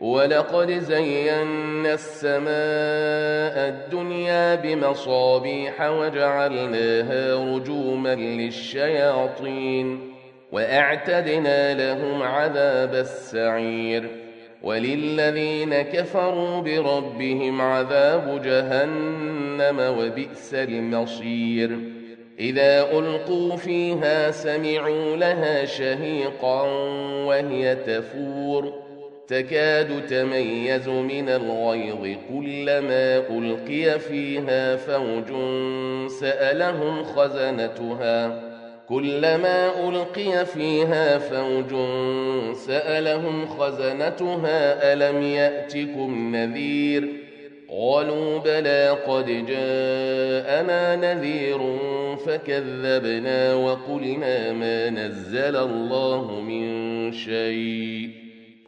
ولقد زينا السماء الدنيا بمصابيح وجعلناها رجوما للشياطين وأعتدنا لهم عذاب السعير وللذين كفروا بربهم عذاب جهنم وبئس المصير إذا ألقوا فيها سمعوا لها شهيقا وهي تفور تكاد تميز من الغيظ كلما ألقي فيها فوج سألهم خزنتها. كلما ألقي فيها فوج سألهم خزنتها ألم يأتكم نذير؟ قالوا بلى قد جاءنا نذير فكذبنا وقلنا ما نزل الله من شيء.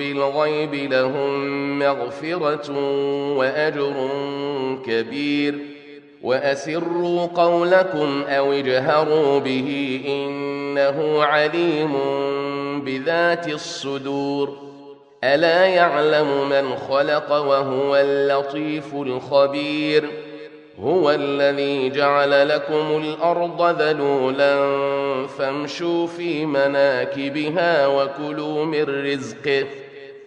بالغيب لهم مغفرة وأجر كبير. وأسروا قولكم أو اجهروا به إنه عليم بذات الصدور. ألا يعلم من خلق وهو اللطيف الخبير. هو الذي جعل لكم الأرض ذلولا فامشوا في مناكبها وكلوا من رزقه.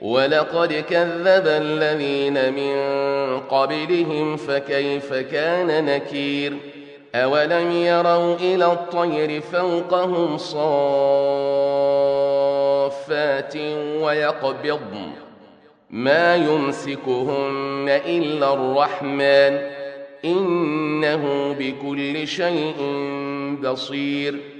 ولقد كذب الذين من قبلهم فكيف كان نكير؟ أولم يروا إلى الطير فوقهم صافات ويقبضن ما يمسكهن إلا الرحمن إنه بكل شيء بصير.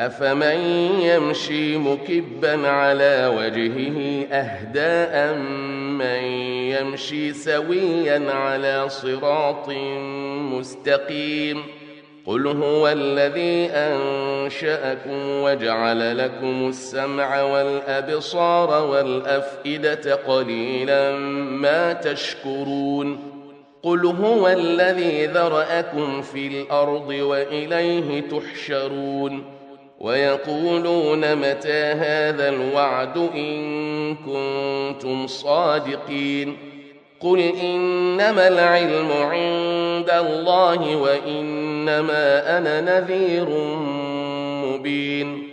أفمن يمشي مكبا على وجهه أهدى من يمشي سويا على صراط مستقيم قل هو الذي أنشأكم وجعل لكم السمع والأبصار والأفئدة قليلا ما تشكرون قل هو الذي ذرأكم في الأرض وإليه تحشرون ويقولون متى هذا الوعد إن كنتم صادقين قل إنما العلم عند الله وإنما أنا نذير مبين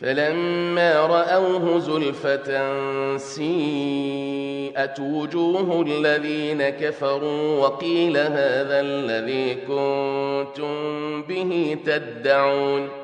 فلما رأوه زلفة سيئت وجوه الذين كفروا وقيل هذا الذي كنتم به تدعون